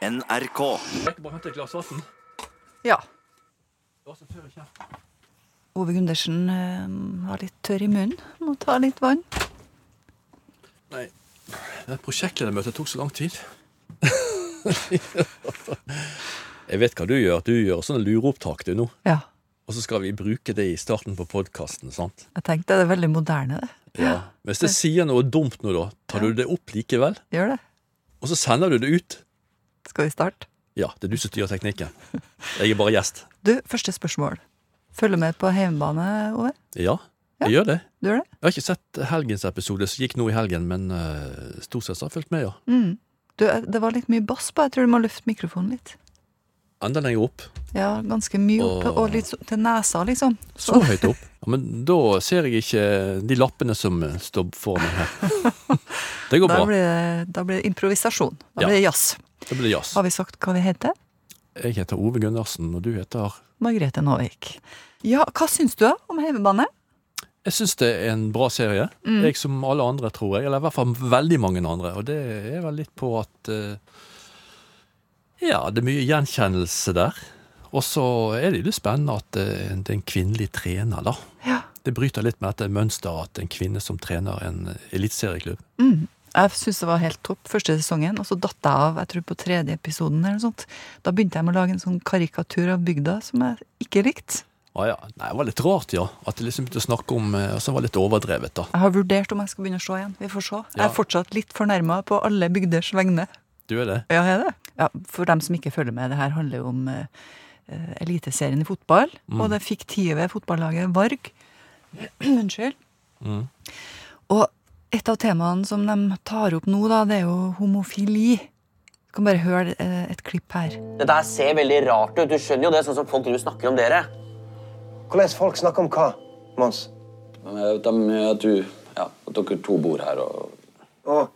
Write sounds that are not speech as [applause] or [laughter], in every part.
NRK. Jeg bare hente et glass vann. Ja. Ove Gundersen eh, var litt tørr i munnen. Må ta litt vann. Nei, det prosjektledermøtet tok så lang tid. jeg vet hva du gjør. Du gjør sånne lureopptak du nå. Ja. Og så skal vi bruke det i starten på podkasten, sant? Jeg tenkte det er veldig moderne, det. Ja. Hvis det sier noe dumt nå, da, tar du det opp likevel? Gjør det. Og så sender du det ut? Skal vi starte? Ja, det er du som styrer teknikken. Jeg er bare gjest. [laughs] Du, første spørsmål. Følger med på hjemmebane, Ove? Ja, jeg gjør det. Du gjør det? Jeg har ikke sett helgens episode som gikk nå i helgen, men uh, stort sett har jeg fulgt med, ja. Mm. Du, eh, det var litt mye bass på. Jeg tror du må løfte mikrofonen litt. Enda lenger opp. Ja, ganske mye opp, og, og litt til nesa, liksom. Så høyt opp. Ja, men da ser jeg ikke de lappene som eh, står foran meg her. [laughs] Det går Da bra. blir det, da blir det improvisasjon. Da Ja. blir det jazz. Da blir det jazz. Har vi sagt hva vi heter? Jeg heter Ove Gundersen, og du heter Margrethe Nåvik. Ja, hva syns du om hjemmebane? Jeg syns det er en bra serie. Mm. Jeg som alle andre, tror jeg. Eller i hvert fall veldig mange andre. Og det er vel litt på at eh, Ja, det er mye gjenkjennelse der. Og så er det litt spennende at eh, det er en kvinnelig trener, da. Ja. Det bryter litt med dette mønsteret at en kvinne som trener en eliteserieklubb. Mm. Jeg syns det var helt topp første sesongen, og så datt jeg av jeg tror på tredje episoden. eller noe sånt. Da begynte jeg med å lage en sånn karikatur av bygda som jeg ikke likte. Å ja. Nei, det var litt rart, ja. At det liksom begynte å snakke om eh, Og så var det litt overdrevet, da. Jeg har vurdert om jeg skal begynne å se igjen. Vi får se. Jeg er fortsatt litt fornærma på alle bygders vegne. Du er det? Ja, er det? Ja, For dem som ikke følger med, det her handler jo om eh, Eliteserien i fotball. Mm. Og det fiktive fotballaget Varg. [clears throat] Unnskyld. Mm. Og et av temaene som de tar opp nå, da, det er jo homofili. Du kan bare høre eh, et klipp her. Dette her ser veldig rart ut. Du skjønner jo det, sånn som folk snakker om dere. Hvordan folk snakker om hva, Mons? De, at, du, ja, at dere to bor her og Og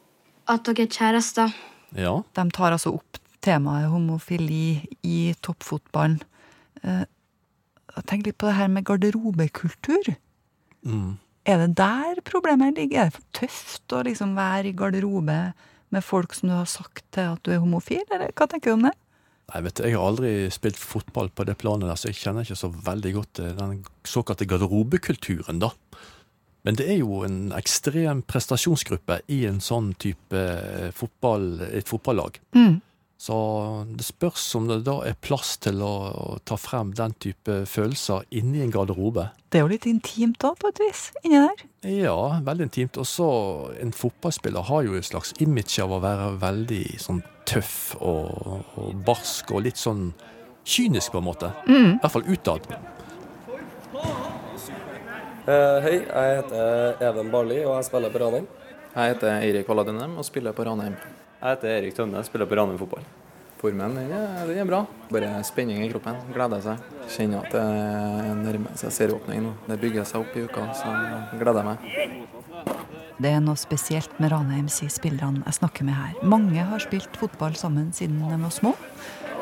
At dere er kjærester. Ja. De tar altså opp temaet homofili i toppfotballen. Eh, Tenk litt på det her med garderobekultur. Mm. Er det der problemet ligger? Er det for tøft å liksom være i garderobe med folk som du har sagt til at du er homofil, eller hva tenker du om det? Nei, vet du, Jeg har aldri spilt fotball på det planet, der, så jeg kjenner ikke så veldig godt den såkalte garderobekulturen. da. Men det er jo en ekstrem prestasjonsgruppe i en sånn type eh, fotball, et fotballag. Mm. Så det spørs om det da er plass til å, å ta frem den type følelser inni en garderobe. Det er jo litt intimt da, på et vis, inni der. Ja, veldig intimt. Og så en fotballspiller har jo et slags image av å være veldig sånn tøff og, og barsk og litt sånn kynisk, på en måte. I hvert fall utad. Uh, hei, jeg heter Even Barli, og jeg spiller på Ranheim. Jeg heter Eirik Valadinem og spiller på Ranheim. Jeg heter Erik Tønne, spiller på Ranum fotball. Formen den er, den er bra. Bare spenning i kroppen. Gleder seg. Kjenner at det nærmer seg serieåpning nå. Det bygger seg opp i uka, så jeg gleder meg. Det er noe spesielt med Ranheim, sier spillerne jeg snakker med her. Mange har spilt fotball sammen siden de var små.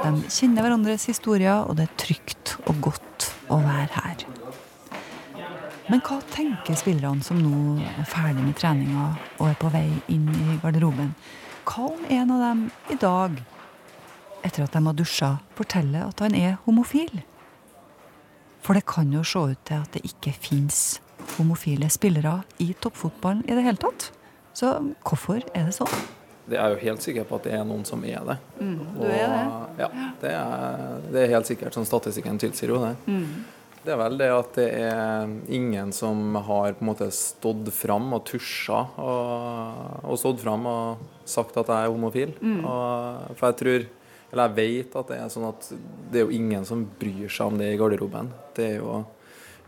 De kjenner hverandres historier, og det er trygt og godt å være her. Men hva tenker spillerne som nå er ferdig med treninga og er på vei inn i garderoben? Hva om en av dem i dag, etter at de har dusja, forteller at han er homofil? For det kan jo se ut til at det ikke fins homofile spillere i toppfotballen i det hele tatt. Så hvorfor er det sånn? Det er jo helt sikker på at det er noen som er det. du er det? Og, ja, det er, det er helt sikkert. Sånn statistikken tilsier jo det. Det er vel det at det er ingen som har på en måte stått fram og tusja og, og stått fram og sagt at jeg er homofil. Og, for jeg tror, eller jeg vet at det er sånn at det er jo ingen som bryr seg om det i garderoben. Det er jo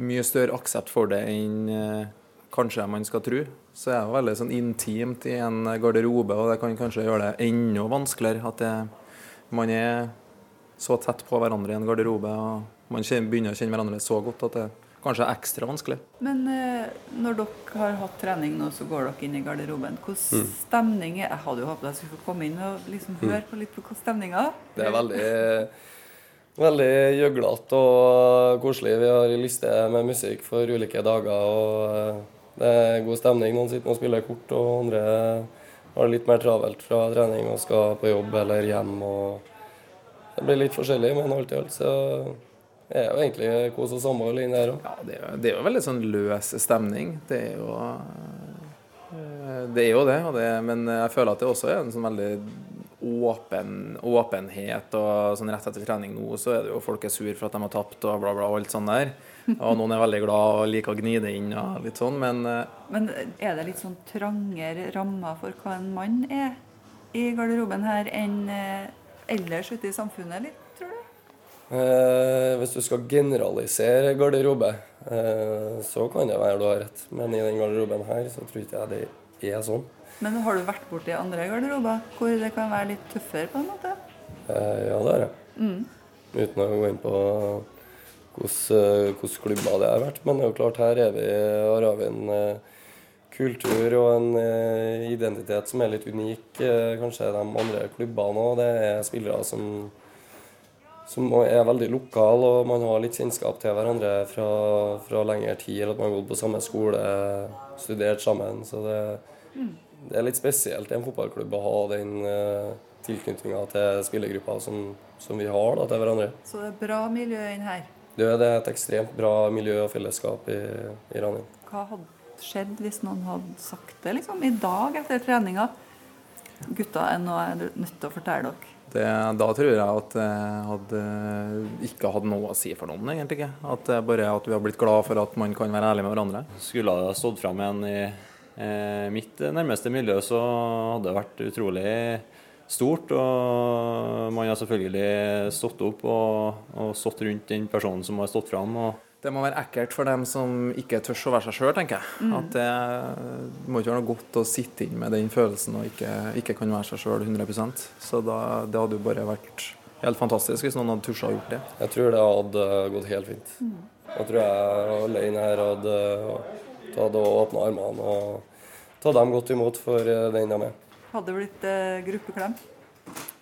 mye større aksept for det enn eh, kanskje man skal tro. Så er det jo veldig sånn intimt i en garderobe, og det kan kanskje gjøre det enda vanskeligere at det, man er så tett på hverandre i en garderobe, og man begynner å kjenne hverandre så godt at det kanskje ekstra vanskelig. Men eh, når dere har hatt trening nå, så går dere inn i garderoben. Hvordan stemning er Jeg hadde jo håpet jeg skulle få komme inn og liksom høre på litt på hvordan stemninga. Det er veldig, veldig gjøglete og koselig. Vi har liste med musikk for ulike dager. og eh, Det er god stemning. Noen sitter og spiller kort, og andre har det litt mer travelt fra trening og skal på jobb eller hjem. og Det blir litt forskjellig, men alt i alt så er jo egentlig kos og samhold inni der òg. Ja, det er, jo- det er jo veldig sånn løs stemning. Det er jo eh, Det er jo det, og det, men jeg føler at det også er en sånn veldig åpen, åpenhet. og sånn Rett etter trening nå så er det jo folk er sur for at de har tapt og bla, bla, og alt sånt der. Og noen er veldig glad og liker å gni det inn og litt sånn, men eh, Men er det litt sånn trangere rammer for hva en mann er i garderoben her, enn eh, ellers ute i samfunnet, litt? Eh, hvis du skal generalisere garderobe, eh, så kan det være du har rett. Men i den garderoben her så tror ikke jeg det er sånn. Men har du vært borti andre garderober hvor det kan være litt tøffere, på en måte? Eh, ja, det har jeg. Uten å gå inn på hvilke klubber det har vært. Men det er jo klart, her er vi, har vi en eh, kultur og en eh, identitet som er litt unik. Eh, kanskje de andre klubbene òg. Det er spillere som, som er veldig lokal, og man har litt kjennskap til hverandre fra, fra lengre tid. Eller at man har gått på samme skole, studert sammen. Så det, det er litt spesielt i en fotballklubb å ha den uh, tilknytninga til spillergruppa som, som vi har da, til hverandre. Så det er bra miljø inn her. Det er et ekstremt bra miljø og fellesskap i, i Ranheim. Hva hadde skjedd hvis noen hadde sagt det liksom, i dag etter treninga? Gutta, er noe jeg er nødt til å fortelle dere. det, da tror jeg at jeg hadde ikke hatt noe å si for noen, egentlig ikke. At det bare at vi har blitt glad for at man kan være ærlig med hverandre. Skulle jeg ha stått fram igjen i eh, mitt nærmeste miljø, så hadde det vært utrolig stort. Og man har selvfølgelig stått opp og, og stått rundt den personen som har stått fram. Og Det må være ekkelt for dem som ikke tør å være seg sjøl, tenker jeg. At det må ikke være noe godt å sitte inn med den følelsen og ikke, ikke kan være seg sjøl 100 Så da, det hadde jo bare vært helt fantastisk hvis noen hadde tusja å gjort det. Jeg tror det hadde gått helt fint. Jeg tror jeg alene her hadde tatt og åpna armene og tatt dem godt imot for eh, den de er. Hadde det blitt eh, gruppeklem?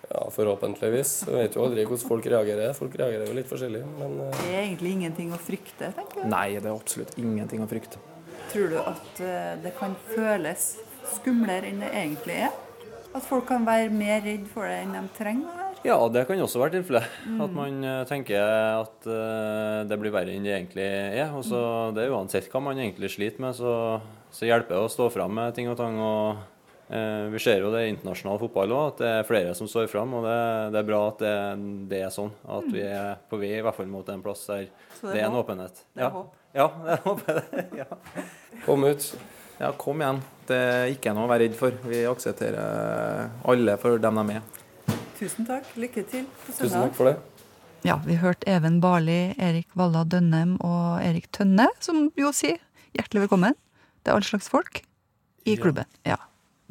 Ja, forhåpentligvis. Jeg vet jo aldri hvordan folk reagerer. Folk reagerer jo litt forskjellig, men eh, Det er egentlig ingenting å frykte, tenker jeg. Nei, det er absolutt ingenting å frykte. Tror du at eh, det kan føles skumlere enn det egentlig er? At folk kan være mer redd for det enn de trenger å være? ja, det kan også være tilfellet. At man eh, tenker at det blir verre enn det egentlig er. Og så det er Uansett hva man egentlig sliter med, så, så hjelper det å stå fram med ting og tang. og Vi ser jo det i internasjonal fotball òg, at det er flere som står fram. Og det, det er bra at det, det er sånn. At vi er på vei i hvert fall mot en plass der det er en håp? åpenhet. Det er ja. håp? Ja, det er håp. [laughs] ja. kom ut. Ja, kom igjen. Det er ikke noe å være redd for. Vi aksepterer alle for dem de er. Tusen takk. Lykke til på Tusen takk for det. Ja, vi hørte Even Barli, Erik Valla Dønnem og Erik Tønne, som jo sier hjertelig velkommen. Det er all slags folk i Ja. klubben. Ja.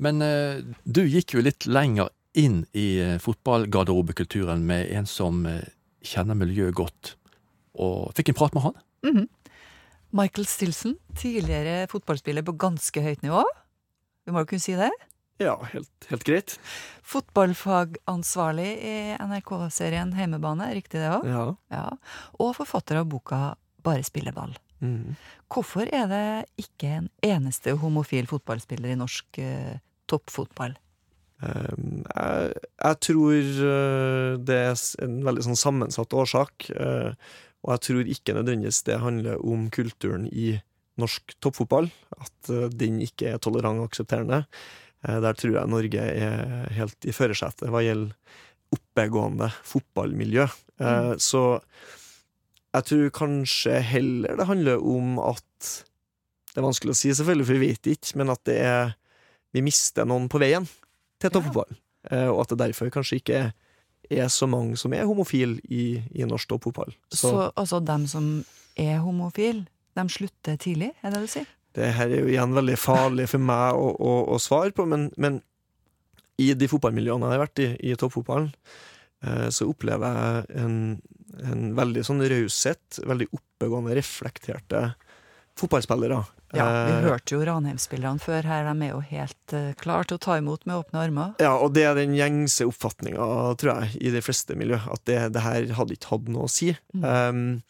Men eh, du gikk jo litt lenger inn i eh, fotballgarderobekulturen med en som eh, kjenner miljøet godt, og fikk en prat med han. Mhm. Michael Stilson, tidligere fotballspiller på ganske høyt nivå. Vi må jo kunne si det. Ja, helt, helt greit. Fotballfagansvarlig i NRK-serien Heimebane, riktig det òg? Ja. Ja. Og forfatter av boka Bare spilleball. Mm. Hvorfor er det ikke en eneste homofil fotballspiller i norsk toppfotball? Um, jeg, jeg tror uh, det er en veldig sånn sammensatt årsak, uh, og jeg tror ikke nødvendigvis det handler om kulturen i norsk toppfotball, at uh, den ikke er tolerant og aksepterende. Der tror jeg Norge er helt i førersetet hva gjelder oppegående fotballmiljø. Mm. Så jeg tror kanskje heller det handler om at Det er vanskelig å si, selvfølgelig, for vi vet ikke, men at det er vi mister noen på veien til toppfotball. Ja. Og at det derfor kanskje ikke er så mange som er homofile i, i norsk toppfotball. Så, Så altså dem som er homofile, de slutter tidlig, er det det du sier? det her er jo igjen veldig farlig for meg å, å, å svare på, men, men i de fotballmiljøene jeg har vært i, i toppfotballen, eh, så opplever jeg en, en veldig sånn raushet, veldig oppegående, reflekterte fotballspillere. Ja, vi Eh, hørte jo Ranheim-spillerne før her, de er jo helt uh, klare til å ta imot med åpne armer. Ja, og det er den gjengse oppfatninga, tror jeg, i de fleste miljø, at det, det her hadde ikke hatt noe å si. Um,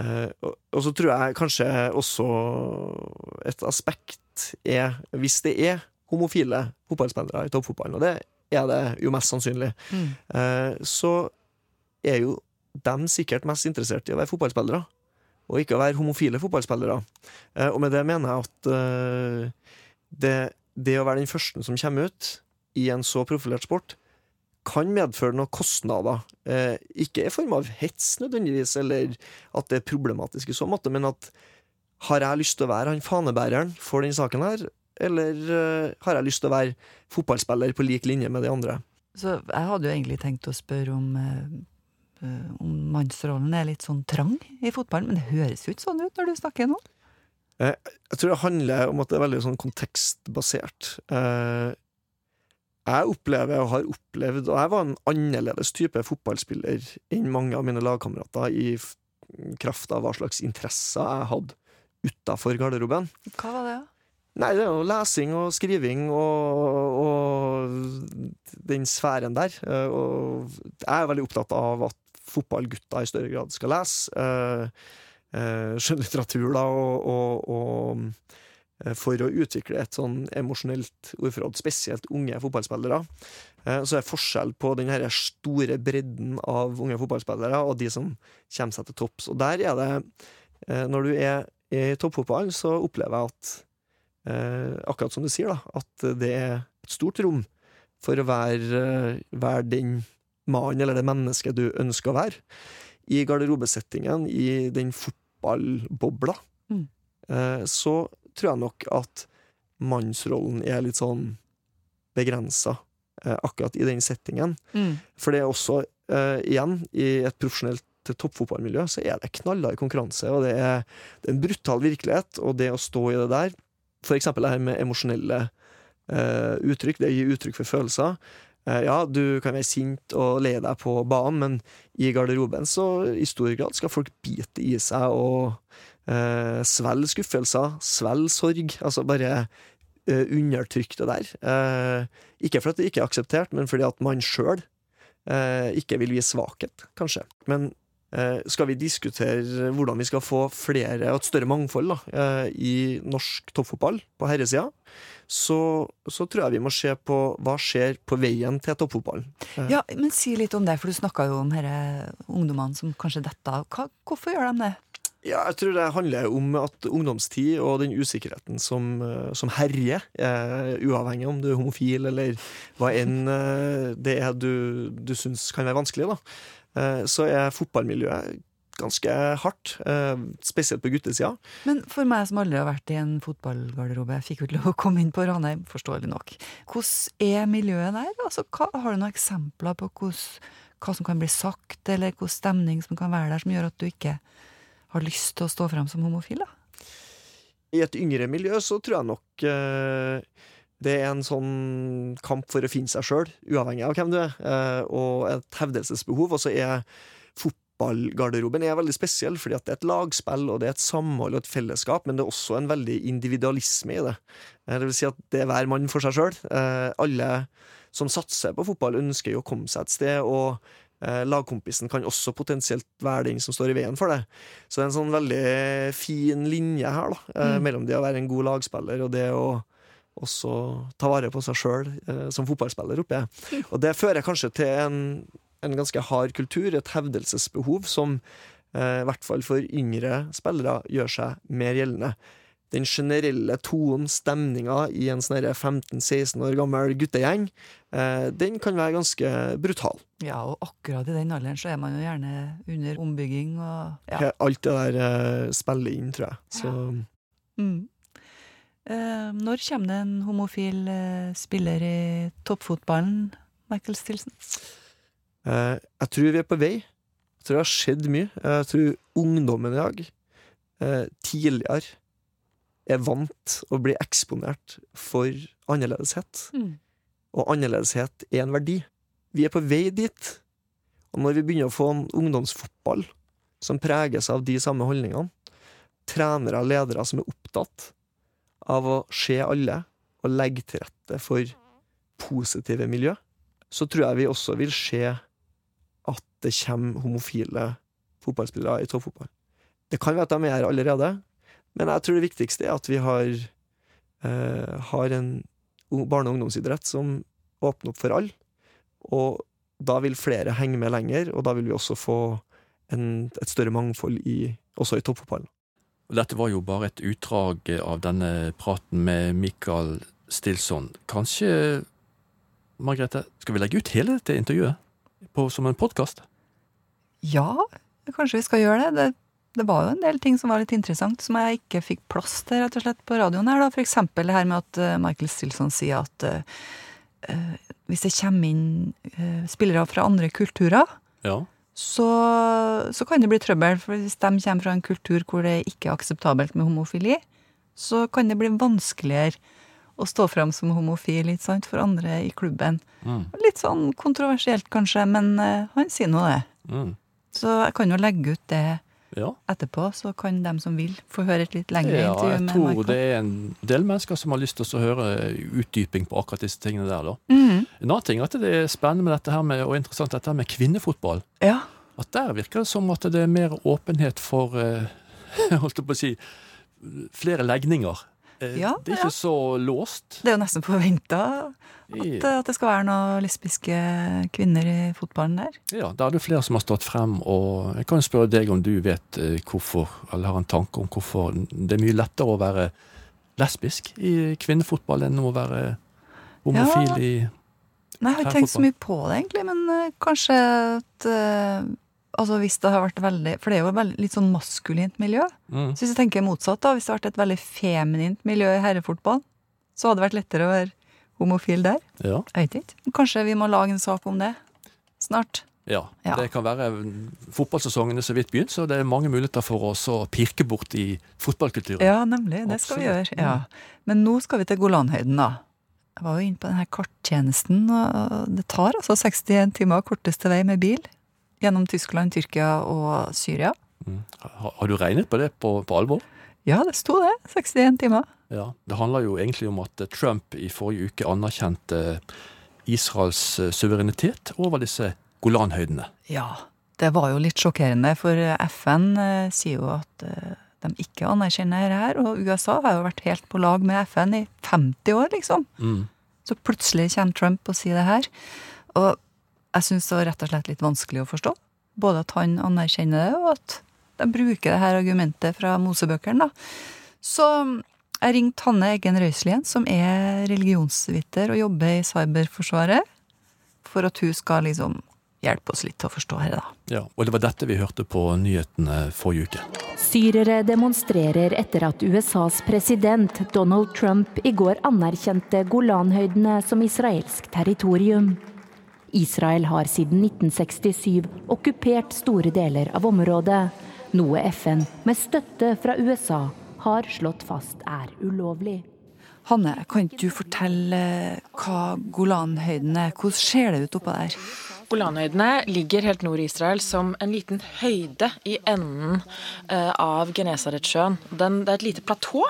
uh, og, og så tror jeg kanskje også et aspekt er, hvis det er homofile fotballspillere i toppfotballen, og det er det jo mest sannsynlig. Mm. uh, så er jo dem sikkert mest interessert i å være fotballspillere, og ikke å være homofile fotballspillere. Eh, og med det mener jeg at eh, det, det å være den første som kommer ut i en så profilert sport, kan medføre noen kostnader. Eh, ikke i form av hets nødvendigvis, eller at det er problematisk i så måte, men at har jeg lyst til å være han fanebæreren for denne saken her, eller eh, har jeg lyst til å være fotballspiller på lik linje med de andre? Så jeg hadde jo egentlig tenkt å spørre om eh, om mannsrollen er litt sånn trang i fotballen, men det høres jo ikke sånn ut når du snakker nå. Eh, jeg tror det handler om at det er veldig sånn kontekstbasert. Eh, jeg opplever og har opplevd, og jeg var en annerledes type fotballspiller enn mange av mine lagkamerater i kraft av hva slags interesser jeg hadde utafor garderoben. Hva var det? Nei, det er jo lesing og skriving og, og den sfæren der. Eh, Og jeg er veldig opptatt av at fotballgutter i større grad skal lese. eh, eh, Skjønnlitteratur, da, og, og, og eh, for å utvikle et sånn emosjonelt ordforråd, spesielt unge fotballspillere. Så er forskjell på den store bredden av unge fotballspillere og de som kommer seg til topps. Og der er det, når du er i toppfotballen, så opplever jeg at akkurat som du sier, da, at det er et stort rom for å være, være den mannen eller det mennesket du ønsker å være. I garderobesettingen, i den fotballbobla, Mm. eh, så tror jeg nok at mannsrollen er litt sånn begrensa eh, akkurat i den settingen. Mm. For det er også, eh, igjen, i et profesjonelt toppfotballmiljø, så er det knallhard konkurranse, og det er, det er en brutal virkelighet, og det å stå i det der, for eksempel det her med emosjonelle uh, uttrykk, det å gi uttrykk for følelser. Eh, ja, du kan være sint og leie deg på banen, men i garderoben så i stor grad skal folk bite i seg og eh, svelge skuffelser, svelge sorg. Altså bare eh, undertrykk det der. Eh, ikke fordi det ikke er akseptert, men fordi at man sjøl eh, ikke vil vise svakhet, kanskje. Men skal vi diskutere hvordan vi skal få flere og et større mangfold da, eh, i norsk toppfotball på herresida, så, så tror jeg vi må se på hva skjer på veien til toppfotballen. Eh, Ja, men si litt om det, for du snakka jo om disse ungdommene som kanskje detter av. Hvorfor gjør de det? Ja, jeg tror det handler om at ungdomstid og den usikkerheten som, eh, som herjer, eh, uavhengig om du er homofil eller hva enn eh, det er du, du syns kan være vanskelig, da, eh, så er fotballmiljøet ganske hardt, eh, spesielt på guttesida. Men for meg som aldri har vært i en fotballgarderobe, jeg fikk jo ikke lov å komme inn på Ranheim, forståelig nok. Hvordan er miljøet der? Altså, hva, har du noen eksempler på hvordan, hva som kan bli sagt, eller hvilken stemning som kan være der, som gjør at du ikke har lyst til å stå fram som homofil? da? I et yngre miljø så tror jeg nok eh, det er en sånn kamp for å finne seg sjøl, uavhengig av hvem du er, eh, og et hevdelsesbehov. Og så er fotballgarderoben er veldig spesiell, fordi at det er et lagspill, og det er et samhold og et fellesskap, men det er også en veldig individualisme i det. Eh, Det vil si at det er hver mann for seg sjøl. Alle som satser på fotball, ønsker jo å komme seg et sted, og eh, lagkompisen kan også potensielt være den som står i veien for det. Så det er en sånn veldig fin linje her, da, eh, Mm. mellom det å være en god lagspiller og det å også ta vare på seg sjøl eh, som fotballspiller oppi. [laughs] Og det fører kanskje til en, en ganske hard kultur, et hevdelsesbehov, som eh, i hvert fall for yngre spillere gjør seg mer gjeldende. Den generelle tonen, stemninga i en sånn 15-16 år gammel guttegjeng, eh, den kan være ganske brutal. Ja, og akkurat i den alderen så er man jo gjerne under ombygging og ja. Alt det der eh, spiller inn, tror jeg. Så Mm. Eh, når kommer det en homofil eh, spiller i toppfotballen, Michael Stilson? eh, jeg tror vi er på vei. Jeg tror det har skjedd mye. Jeg tror ungdommen i dag tidligere er vant å bli eksponert for annerledeshet. Mm. Og annerledeshet er en verdi. Vi er på vei dit. Og når vi begynner å få en ungdomsfotball som preges av de samme holdningene, trenere og ledere som er opptatt av å se alle og legge til rette for positive miljø, så tror jeg vi også vil se at det kommer homofile fotballspillere i toppfotball. Det kan være at de er her allerede, men jeg tror det viktigste er at vi har, eh, har en barne- og ungdomsidrett som åpner opp for alle. Og da vil flere henge med lenger, og da vil vi også få en, et større mangfold i, også i toppfotballen. Dette var jo bare et utdrag av denne praten med Mikael Stilson. Kanskje, Margrethe, skal vi legge ut hele dette intervjuet på, som en podkast? Ja, kanskje vi skal gjøre det. det. Det var jo en del ting som var litt interessant, som jeg ikke fikk plass til rett og slett på radioen her. da. For eksempel det her med at eh, Michael Stilson sier at eh, hvis det kommer inn uh, spillere fra andre kulturer, Ja. Så, så kan det bli trøbbel. For hvis de kommer fra en kultur hvor det ikke er akseptabelt med homofili, så kan det bli vanskeligere å stå fram som homofil sant, for andre i klubben. Mm. Litt sånn kontroversielt kanskje, men uh, han sier nå det. Mm. Så jeg kan jo legge ut det Ja. etterpå, så kan dem som vil, få høre et litt lengre Ja, intervju jeg tror det er en del mennesker som har lyst til å høre utdyping på akkurat disse tingene der. da. Mhm. En annen ting er at det er spennende med dette her med, og interessant dette her med kvinnefotball. Ja. At der virker det som at det er mer åpenhet for eh, [laughs] holdt jeg på å si, flere legninger. Eh, Ja, det er ikke så låst. Det er jo nesten forventa at, I- at det skal være noen lesbiske kvinner i fotballen der. Ja, Da er det flere som har stått frem, og jeg kan spørre deg om du vet eh, hvorfor, eller har en tanke om hvorfor det er mye lettere å være lesbisk i kvinnefotball enn å være homofil Ja. i Nei, jeg har ikke tenkt så mye på det, egentlig, men eh, kanskje at eh, Altså hvis det har vært veldig For det er jo et veldig, litt sånn maskulint miljø. Mm. Så hvis jeg tenker motsatt, da, hvis det har vært et veldig feminint miljø i herrefotball, så hadde det vært lettere å være homofil der. Ja. Jeg vet ikke. Kanskje vi må lage en sak om det snart. Ja, Ja. det kan være Fotballsesongen er så vidt begynt, så det er mange muligheter for oss å pirke bort i fotballkulturen. Ja, nemlig. Det skal vi gjøre. Ja. Men nå skal vi til Golanhøyden, da. Jeg var jo inne på denne karttjenesten, og det tar altså 61 timer korteste vei med bil. Gjennom Tyskland, Tyrkia og Syria. Mm. Har, du regnet på det på, på alvor? Ja, det sto det. 61 timer. Ja. Det handler jo egentlig om at eh, Trump i forrige uke anerkjente Israels eh, suverenitet over disse Golanhøydene. Ja. Det var jo litt sjokkerende, for FN eh, sier jo at eh, de ikke anerkjenner dette her, og USA har jo vært helt på lag med FN i 50 år, liksom. Mm. Så plutselig kommer Trump og sier det her. Og jeg syns det var rett og slett litt vanskelig å forstå. Både at han anerkjenner det, og at de bruker det her argumentet fra Mosebøkene, da. Så jeg ringte Hanne Eggen Røiselien, som er religionsviter og jobber i Cyberforsvaret, for at hun skal liksom hjelpe oss litt til å forstå her, da. Ja, og det var dette vi hørte på nyhetene forrige uke. Syrere demonstrerer etter at USAs president Donald Trump i går anerkjente Golanhøydene som israelsk territorium. Israel har siden 1967 okkupert store deler av området, noe FN med støtte fra USA har slått fast er ulovlig. Hanne, kan du fortelle hva Golanhøyden er? Hvordan ser det ut oppå der? Golanhøydene ligger helt nord i Israel som en liten høyde i enden eh, av Genesaretsjøen. Den- Det er et lite platå.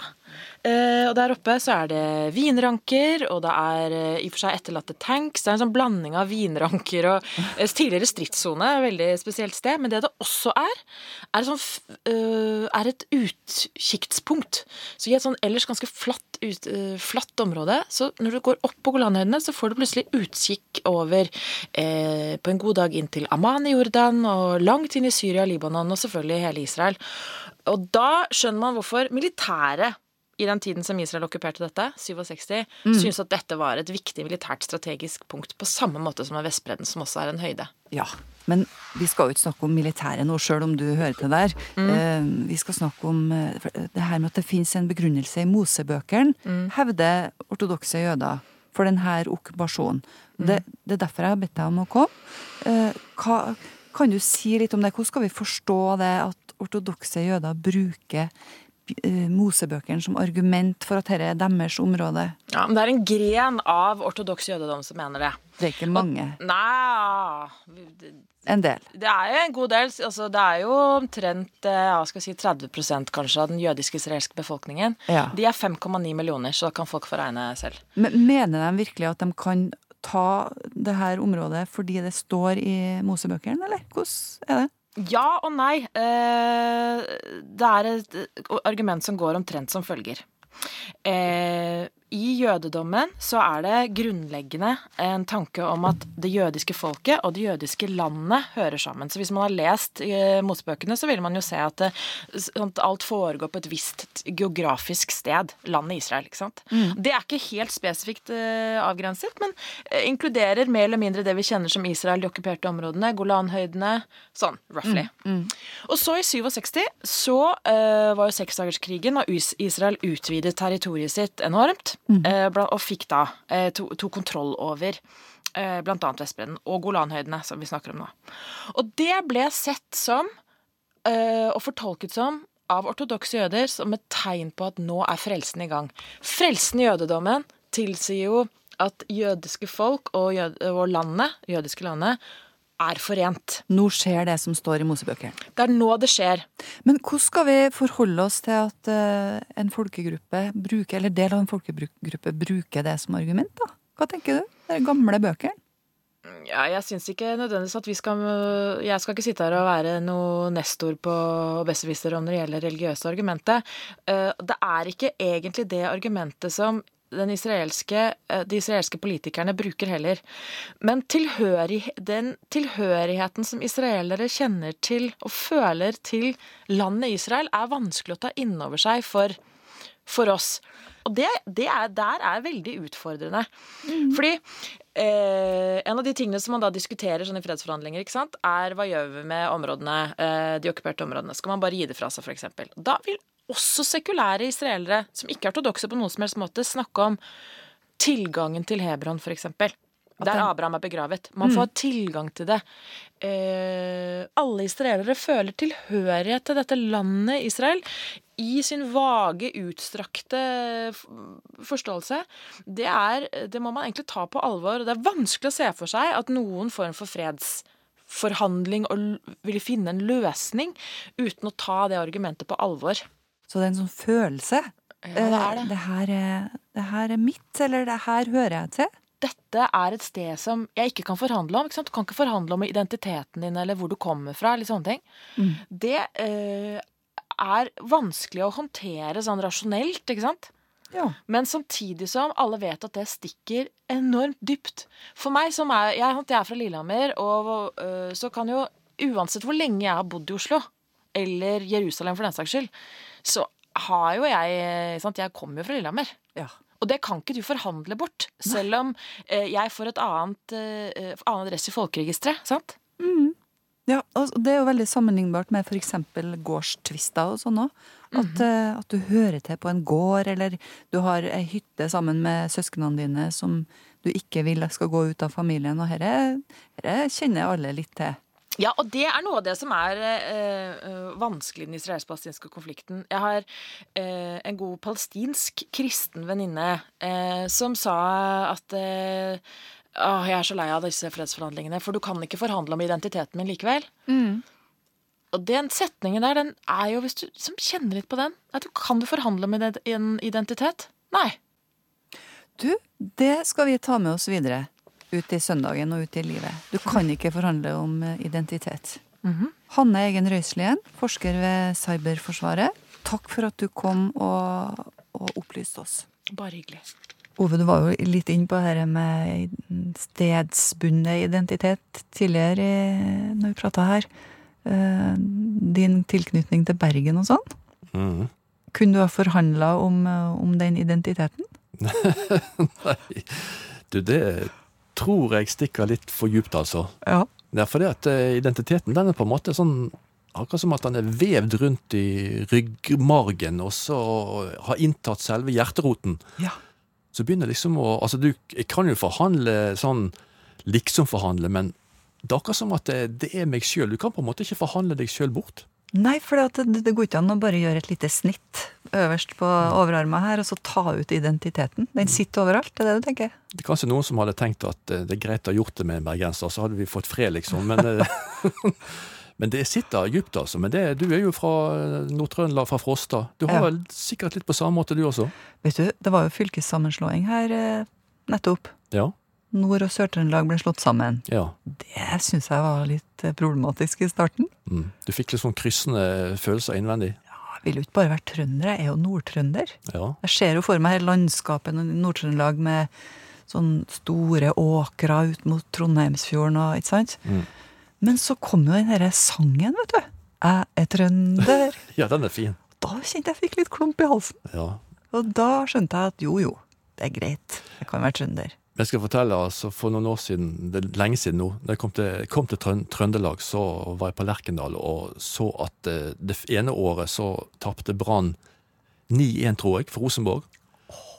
Eh, Og der oppe så er det vinranker, og det er eh, i og for seg etterlatte tanks. Det er en sånn blanding av vinranker og eh, tidligere stridssone. Veldig spesielt sted. Men det det også er, er sånn, er et utkiktspunkt. Så i et sånn ellers ganske flatt, ut, flatt område, så når du går opp på Golanhøydene, så får du plutselig utkikk over eh, på en god dag inn til Amman i Jordan, og langt inn i Syria, Libanon og selvfølgelig hele Israel. Og da skjønner man hvorfor militæret i den tiden som Israel okkuperte dette, 67, Mm. syntes at dette var et viktig militært strategisk punkt, på samme måte som med Vestbredden, som også er en høyde. Ja, men vi skal jo ikke snakke om militæret nå, sjøl om du hører til der. Mm. Eh, vi skal snakke om eh, det her med at det fins en begrunnelse i Mosebøkene, Mm. hevder ortodokse jøder for denne okkupasjonen. Mm. Det, det er derfor jeg har bedt deg om å komme. Eh, hva, kan du si litt om det? Hvordan skal vi forstå det at ortodokse jøder bruker eh, Mosebøkene som argument for at dette er deres område? Ja, men det er en gren av ortodoks jødedom som mener det. Det er ikke mange. Nei En del. Det er jo en god del. Altså, det er jo omtrent eh, ja, si 30 kanskje av den jødiske israelske befolkningen. Ja. De er 5,9 millioner, så da kan folk få regne selv. Men Mener de virkelig at de kan ta det her området fordi det står i Mosebøkene, eller hvordan er det? Ja og nei. Eh, Det er et argument som går omtrent som følger. I jødedommen så er det grunnleggende en tanke om at det jødiske folket og det jødiske landet hører sammen. Så hvis man har lest eh, motbøkene, så vil man jo se at, sånn at alt foregår på et visst geografisk sted. Landet Israel, ikke sant. Mm. Det er ikke helt spesifikt eh, avgrenset, men eh, inkluderer mer eller mindre det vi kjenner som Israel, de okkuperte områdene, Golanhøydene, sånn roughly. Mm. Og så i 67 så eh, var jo seksdagerskrigen, og Israel utvidet territoriet sitt enormt. Eh, bla- og fikk da tok to, to kontroll over bl.a. blant annet Vestbredden og Golanhøydene, som vi snakker om nå. Og det ble sett som, eh, og fortolket som, av ortodokse jøder som et tegn på at nå er frelsen i gang. Frelsen i jødedommen tilsier jo at jødiske folk og, jød og landet, jødiske landet, er forent. Nå skjer det som står i Mosebøkene. Det er nå det skjer. Men hvordan skal vi forholde oss til at eh, en folkegruppe bruker, eller del av en folkegruppe bruker det som argument, da? Hva tenker du? De gamle bøkene? Ja, jeg syns ikke nødvendigvis at vi skal Jeg skal ikke sitte her og være noe nestor på besserwisser om når det gjelder religiøse argumentet. Eh, Det er ikke egentlig det argumentet som israelske, eh, de israelske politikerne bruker heller. Men tilhørig, den tilhørigheten som israelere kjenner til og føler til landet Israel, er vanskelig å ta inn over seg for, for oss. Og det, det er, der er veldig utfordrende. Fordi eh, en av de tingene som man da diskuterer sånn i fredsforhandlinger, ikke sant, er hva gjør vi med områdene, eh, de okkuperte områdene? Skal man bare gi det fra seg, f.eks.? Da vil også sekulære israelere, som ikke er ortodokse på noen som helst måte, snakke om tilgangen til Hebron, f.eks. Der Abraham er begravet. Man får tilgang til det. Eh, alle israelere føler tilhørighet til dette landet Israel i sin vage, utstrakte forståelse. Det, er, det må man egentlig ta på alvor. Det er vanskelig å se for seg at noen form for fredsforhandling og vil finne en løsning uten å ta det argumentet på alvor. Så det er en sånn følelse. Ja, det er det. Eh, Det her er, det her er mitt, eller det her hører jeg til. dette er et sted som jeg ikke kan forhandle om. Du kan ikke forhandle om identiteten din eller hvor du kommer fra. eller sånne ting. Mm. Det eh, er vanskelig å håndtere sånn rasjonelt, ikke sant? Ja. Men samtidig som alle vet at det stikker enormt dypt. For meg som er Jeg, jeg er fra Lillehammer, og uh, så kan jo Uansett hvor lenge jeg har bodd i Oslo, eller Jerusalem for den saks skyld, så har jo jeg sant, Jeg kommer jo fra Lillehammer. Ja. Og det kan ikke du forhandle bort, selv om eh, jeg får et annet, eh, annen adresse i folkeregisteret. sant? Mm. Ja, og det er jo veldig sammenlignbart med f.eks. gårdstvister og sånn òg. At, eh, at du hører til på en gård, eller du har ei hytte sammen med søsknene dine som du ikke vil skal gå ut av familien. Og dette kjenner alle litt til. Ja, og det er noe av det som er eh, eh, vanskelig i den israelsk-palestinske konflikten. Jeg har eh, en god palestinsk kristen venninne eh, som sa at eh, Åh, jeg er så lei av disse fredsforhandlingene, for du kan ikke forhandle om identiteten min likevel. Og den setningen der, den er jo, hvis du som kjenner litt på den at du Kan du forhandle om en identitet? Nei. Du, det skal vi ta med oss videre. Ut i søndagen og ut i livet. Du kan ikke forhandle om identitet. identitet. -hmm. Hanne Egen Røiselien, forsker ved Cyberforsvaret. Takk for at du kom og, og opplyste oss. Bare hyggelig. Ove, du var jo litt inn på dette med stedsbundet identitet tidligere i- når vi prata her. Eh, Din tilknytning til Bergen og sånn. Mhm. Kunne du ha forhandla om, eh, om den identiteten? [laughs] Nei, du, det tror jeg stikker litt for djupt, altså. Ja. Det er fordi at eh, identiteten den er på en måte sånn Akkurat som at den er vevd rundt i ryggmargen, og så har inntatt selve hjerteroten. Ja. Så begynner liksom å Altså, du kan jo forhandle sånn liksom-forhandle, men det er akkurat som at det, det er meg sjøl. Du kan på en måte ikke forhandle deg sjøl bort. Nei, for det, det går ikke an å bare gjøre et lite snitt øverst på overarma her, og så ta ut identiteten. Den sitter overalt, det er det du tenker? Det er kanskje noen som hadde tenkt at eh, det er greit å ha gjort det med en bergenser, så hadde vi fått fred, liksom. Men, eh, [laughs] men det sitter djupt, altså. Men det, du er jo fra eh, Nord-Trøndelag, fra Frosta. Du har Ja. vel sikkert litt på samme måte, du også? Vet du, det var jo fylkessammenslåing her nettopp. Ja. Nord- og Sør-Trøndelag ble slått sammen. ja. Det syns jeg var litt eh, problematisk i starten. Mm. Du fikk litt sånn kryssende følelser innvendig? Jeg vil jo ikke bare være trønder, jeg er jo nordtrønder. Ja. Jeg ser jo for meg hele landskapet i Nord-Trøndelag med sånn store åkre ut mot Trondheimsfjorden og ikke sant? Mm. Men så kom jo den derre sangen, vet du. Jeg er trønder. [laughs] ja, den er fin. Da kjente jeg fikk litt klump i halsen. Ja. Og da skjønte jeg at jo, jo, det er greit. Jeg kan være trønder. Jeg skal fortelle, altså For noen år siden, det er lenge siden nå, da jeg kom til, kom til Trøndelag, så var jeg på Lerkendal og så at eh, det ene året så tapte Brann 9-1, tror jeg, for Rosenborg.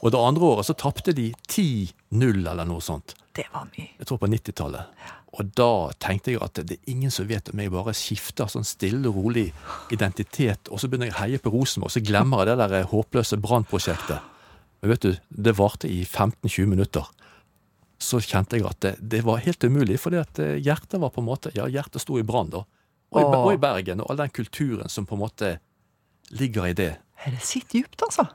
Og det andre året så tapte de 10-0 eller noe sånt. Det var mye. Jeg tror på 90-tallet. Og da tenkte jeg at det er ingen som vet om jeg bare skifter sånn stille og rolig identitet, og så begynner jeg å heie på Rosenborg, og så glemmer jeg det der håpløse Brann-prosjektet. Men vet du, det varte i 15-20 minutter. Så kjente jeg at det, det var helt umulig, fordi at eh, hjertet var på en måte Ja, hjertet sto i Brann, da. Og i, og i Bergen, og all den kulturen som på en måte ligger i det. Det sitter djupt, altså.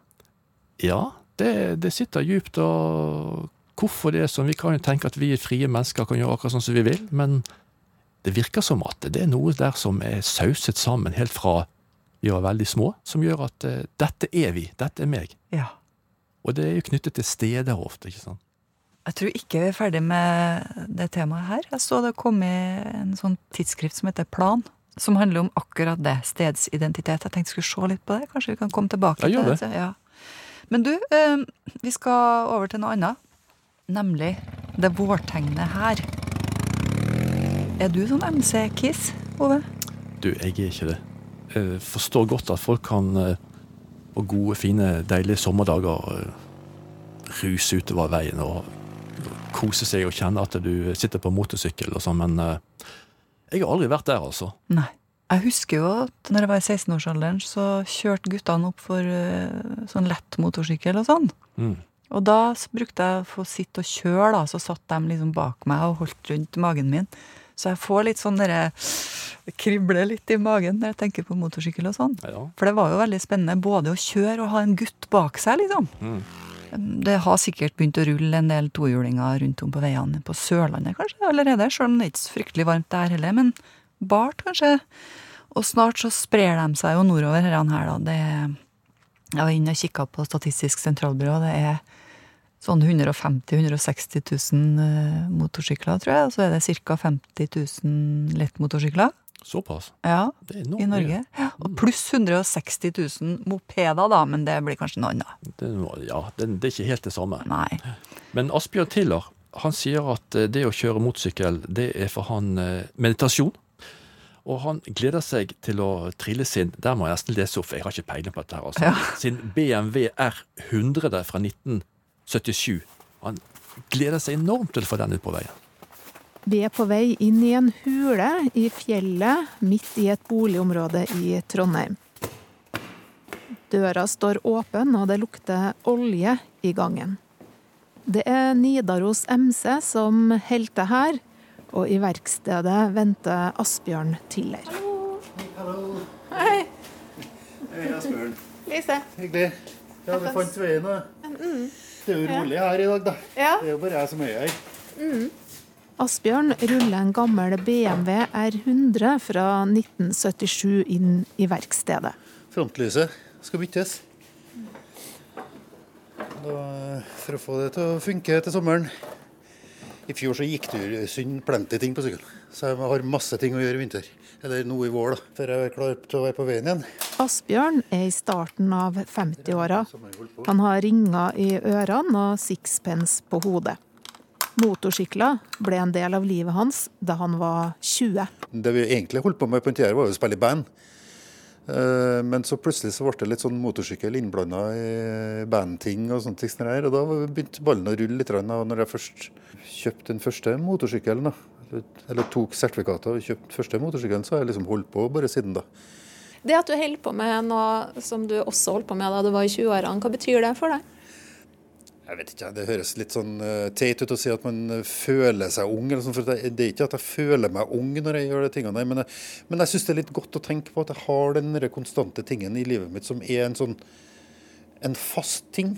Ja, det, det sitter djupt, og hvorfor det er sånn Vi kan jo tenke at vi frie mennesker kan gjøre akkurat sånn som vi vil, men det virker som at det er noe der som er sauset sammen helt fra vi var veldig små, som gjør at uh, dette er vi, dette er meg. Ja. Og det er jo knyttet til steder ofte, ikke sant. Jeg tror ikke vi er ferdig med det temaet her. Jeg så det kom i en sånn tidsskrift som heter Plan, som handler om akkurat det, stedsidentitet. Jeg tenkte jeg skulle se litt på det. Kanskje vi kan komme tilbake til det. Ja. Men du, eh, vi skal over til noe annet. Nemlig det vårtegnet her. Er du sånn MC-kiss, Ove? Du, jeg er ikke det. Jeg forstår godt at folk kan eh, på gode, fine, deilige sommerdager eh, ruse utover veien og kose seg og kjenne at du sitter på motorsykkel og sånn, men eh, jeg har aldri vært der, altså. Nei. Jeg husker jo at når jeg var i 16-årsalderen, så kjørte guttene opp for eh, sånn lett motorsykkel og sånn. Mm. Og da brukte jeg å få sitte og kjøre, da, så satt de liksom bak meg og holdt rundt magen min. Så jeg får litt sånn derre Det kribler litt i magen når jeg tenker på motorsykkel og sånn. Ja. For det var jo veldig spennende både å kjøre og ha en gutt bak seg, liksom. Mm. Det har sikkert begynt å rulle en del tohjulinger rundt om på veiene på Sørlandet kanskje allerede, sjøl om det er ikke så fryktelig varmt der heller. Men bart, kanskje. Og snart så sprer de seg jo nordover her, her da. Det er, jeg var inne og kikka på Statistisk sentralbyrå. Det er sånn 150 000-160 000 eh, motorsykler, tror jeg. Og så er det ca. 50 000 lettmotorsykler. Såpass? Ja, i Norge. Ja, og pluss 160 000 mopeder, da, men det blir kanskje noe annet. Det, ja, det, det er ikke helt det samme. Nei. Men Asbjørn Tiller han sier at eh, det å kjøre motorsykkel, det er for han eh, meditasjon. Og han gleder seg til å trille sin Der må jeg nesten lese opp, jeg har ikke peiling på dette. her altså. Ja. Sin BMW R100 fra 1977. Han gleder seg enormt til å få den ut på veien. Vi er på vei inn i en hule i fjellet midt i et boligområde i Trondheim. Døra står åpen, og det lukter olje i gangen. Det er Nidaros MC som helter her, og i verkstedet venter Asbjørn Tiller. Hallo. Hei. Hei, Asbjørn. Lise. Hyggelig. Ja, du fant veien, da. Mm. Det er jo rolig her i dag, da. Ja. Det er jo bare jeg som er her. Mm. Asbjørn ruller en gammel BMW R100 fra 1977 inn i verkstedet. Frontlyset skal byttes. Da, for å få det til å funke til sommeren. I fjor så gikk det synd plenty ting på sykkelen, så jeg har masse ting å gjøre i vinter. Eller nå i vår, da, før jeg er klar til å være på veien igjen. Asbjørn er i starten av 50-åra. Han har ringer i ørene og sixpence på hodet. Motorsykler ble en del av livet hans da han var 20. Det vi egentlig holdt på med på den tida, var å spille i band. Eh, Men så plutselig så ble det litt sånn motorsykkel innblanda i bandting og sånn Og da begynte ballen å rulle litt. Og når jeg først kjøpte den første motorsykkelen, eller tok sertifikatet og kjøpte første motorsykkelen, så har jeg liksom holdt på bare siden da. Det at du holder på med noe som du også holdt på med da du var i 20-årene, hva betyr det for deg? Jeg vet ikke, Det høres litt sånn eh, teit ut å si at man eh, føler seg ung. Eller sånn, for det, er ikke at jeg føler meg ung når jeg gjør de tingene men jeg, men jeg syns det er litt godt å tenke på at jeg har den konstante tingen i livet mitt som er en sånn en fast ting.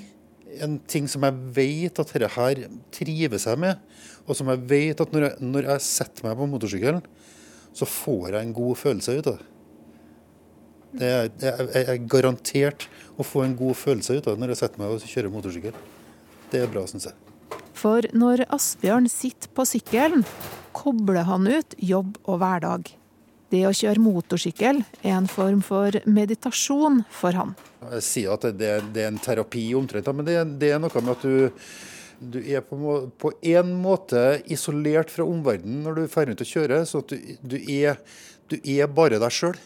En ting som jeg vet at dette her trives jeg med, og som jeg vet at når jeg, når jeg setter meg på motorsykkelen, så får jeg en god følelse ut av det. Jeg er garantert å få en god følelse ut av det når jeg setter meg og kjører motorsykkel. Det er bra, syns jeg. For når Asbjørn sitter på sykkelen, kobler han ut jobb og hverdag. Det å kjøre motorsykkel er en form for meditasjon for han. Jeg sier at det, det er en terapi omtrent, men det, det, er noe med at du, du er på, en måte isolert fra omverdenen når du drar ut og kjører. Så at du, du, er, du er bare deg sjøl.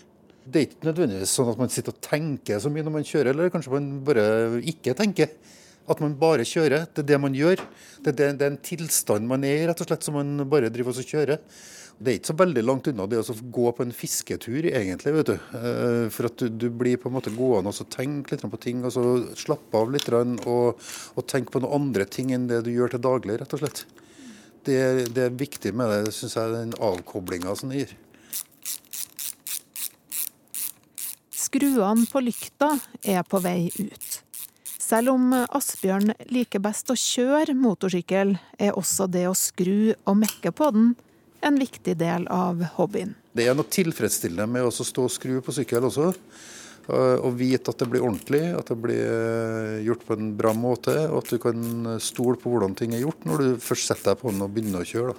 Det er ikke nødvendigvis sånn at man sitter og tenker så mye når man kjører, eller kanskje man bare ikke tenker. At man bare kjører. Det er det man gjør. Det det, det er en tilstand man er i, rett og slett, som man bare driver og kjører. Det er ikke så veldig langt unna det å gå på en fisketur, egentlig. vet du. Eh, for at du blir på en måte gående og tenke litt på ting, og så slappe av litt og, og tenke på noen andre ting enn det du gjør til daglig, rett og slett. Det, det er viktig med det, syns jeg, den avkoblinga som det gir. Skruene på lykta er på vei ut. Selv om Asbjørn liker best å kjøre motorsykkel, er også det å skru og mekke på den en viktig del av hobbyen. Det er noe tilfredsstillende med å stå og skru på sykkel også. Og vite at det blir ordentlig, at det blir eh, gjort på en bra måte. Og at du kan stole på hvordan ting er gjort når du først setter deg på den og begynner å kjøre.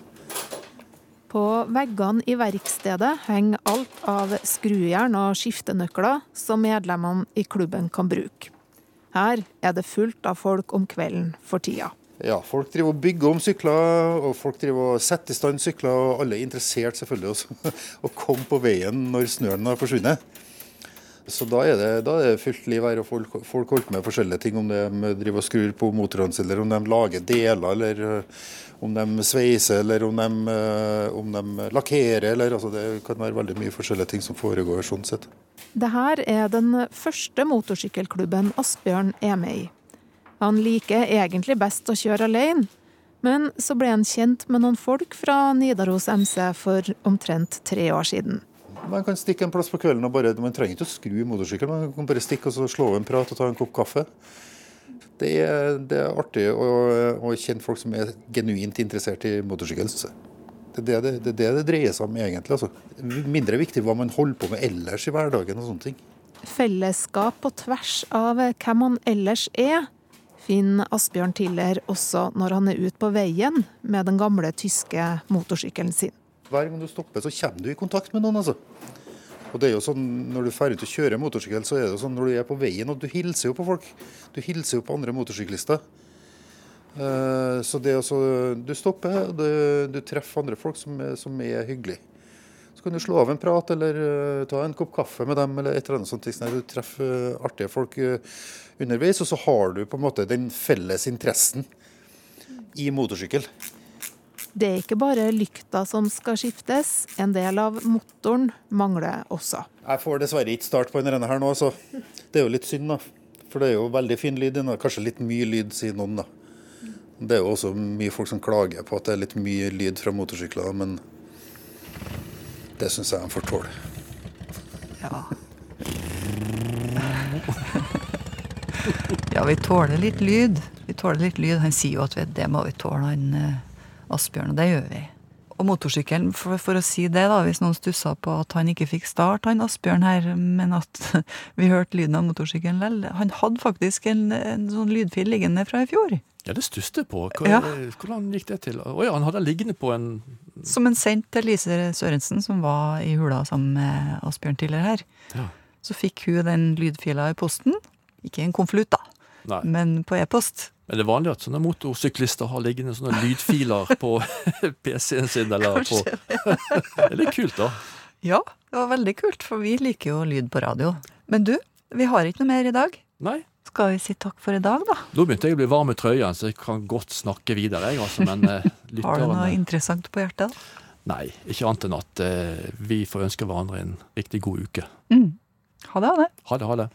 På veggene i verkstedet henger alt av skrujern og skiftenøkler som medlemmene i klubben kan bruke. Her er det fullt av folk om kvelden for tida. Ja, folk driver og bygger om sykler, og folk driver og setter i stand sykler. Og alle er interessert selvfølgelig også [laughs] å komme på veien når snøen har forsvunnet. Så da er, det, da er det fullt liv her, og folk, folk holder med forskjellige ting. Om de driver og skrur på motorene eller om de lager deler, eller eh, om de sveiser, eller om de, eh, om de lakkerer. Eller, altså det kan være veldig mye forskjellige ting som foregår sånn sett. Dette er den første motorsykkelklubben Asbjørn er med i. Han liker egentlig best å kjøre alene, men så ble han kjent med noen folk fra Nidaros MC for omtrent tre år siden. Man kan stikke en plass på kvelden og bare, man trenger ikke å skru motorsykkelen. Man kan bare stikke og slå av en prat og ta en kopp kaffe. Det er, det er artig å, å, kjenne folk som er genuint interessert i motorsykkel. Det er det det, det det, dreier seg om egentlig. Altså. Mindre viktig hva man holder på med ellers i hverdagen og sånne ting. Fellesskap på tvers av hvem man ellers er, finner Asbjørn Tiller også når han er ute på veien med den gamle tyske motorsykkelen sin. Hver gang du stopper, så kommer du i kontakt med noen. altså. Og det er jo sånn, Når du drar ut og kjører motorsykkel, så er det sånn når du er på veien og du hilser jo på folk. Du hilser jo på andre motorsyklister. Eh, så det er altså, Du stopper, og du, du treffer andre folk som som er hyggelige. Så kan du slå av en prat eller uh, ta en kopp kaffe med dem. eller et eller annet sånt. Du treffer uh, artige folk uh, underveis, og så har du på en måte den felles interessen i motorsykkel. Det er ikke bare lykta som skal skiftes, en del av motoren mangler også. Jeg får dessverre ikke start på denne her nå, så det er jo litt synd. da. For det er jo veldig fin lyd. Kanskje litt mye lyd, sier noen. da. Det er jo også mye folk som klager på at det er litt mye lyd fra motorsykler. men det syns jeg han får tåle. Ja. ja, vi tåler litt lyd. Vi tåler litt lyd. Han sier jo at det må vi tåle, han eh, Asbjørn, og det gjør vi. Og motorsykkelen, for, for, å si det, da, hvis noen stussa på at han ikke fikk start, han Asbjørn her, men at [laughs] vi hørte lyden av motorsykkelen likevel Han hadde faktisk en, en sånn lydfil liggende fra i fjor. Ja, det stusset på. Hvordan, ja. hvordan gikk det til? Å ja, han hadde liggende på en Som en sendt til Lise Sørensen, som var i hula sammen med Asbjørn tidligere her. Ja. Så fikk hun den lydfila i posten. Ikke en konvolutt, da, Nei. men på e-post. Men det er vanlig at sånne motorsyklister har liggende sånne lydfiler på [laughs] PC-en sin, eller på [laughs] Det er litt kult, da. Ja, det var veldig kult, for vi liker jo lyd på radio. Men du, vi har ikke noe mer i dag. Nei. Skal vi si takk for i dag, da? Nå begynte jeg å bli varm i trøya, så jeg kan godt snakke videre. Jeg, altså, men eh, [laughs] Har du noe interessant på hjertet? da? Nei, ikke annet enn at eh, vi får ønske hverandre en riktig god uke. Mm. Ha det, ha det. Ha det, ha det.